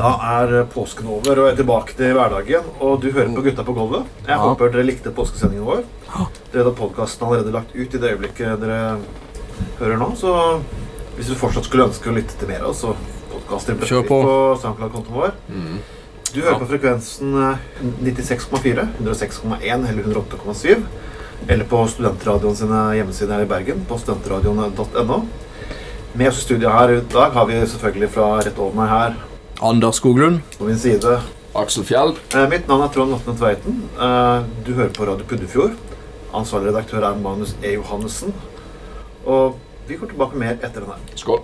Da er påsken over og jeg er tilbake til hverdagen. Og du hører på Gutta på gulvet. Jeg Ja. håper dere likte påskesendingen vår. Dere har podkasten allerede lagt ut i det øyeblikket dere hører nå. Så hvis du fortsatt skulle ønske å lytte til mer av oss, så podkaster på. på SoundCloud-kontoen vår. Du hører Ja. på frekvensen eh, 96,4, 106,1 eller 108,7. Eller på Studentradioen sine hjemmesider her i Bergen, på studentradioen.no. Med oss i studio her i dag har vi selvfølgelig fra rett over meg her Anders Skoglund. på min side Aksel Fjell. Eh, Mitt navn er Trond Vatne Tveiten. Eh, Du hører på Radio Puddefjord. Ansvarlig redaktør er Magnus E. Johannessen. Og vi går tilbake mer etter den her. Skål.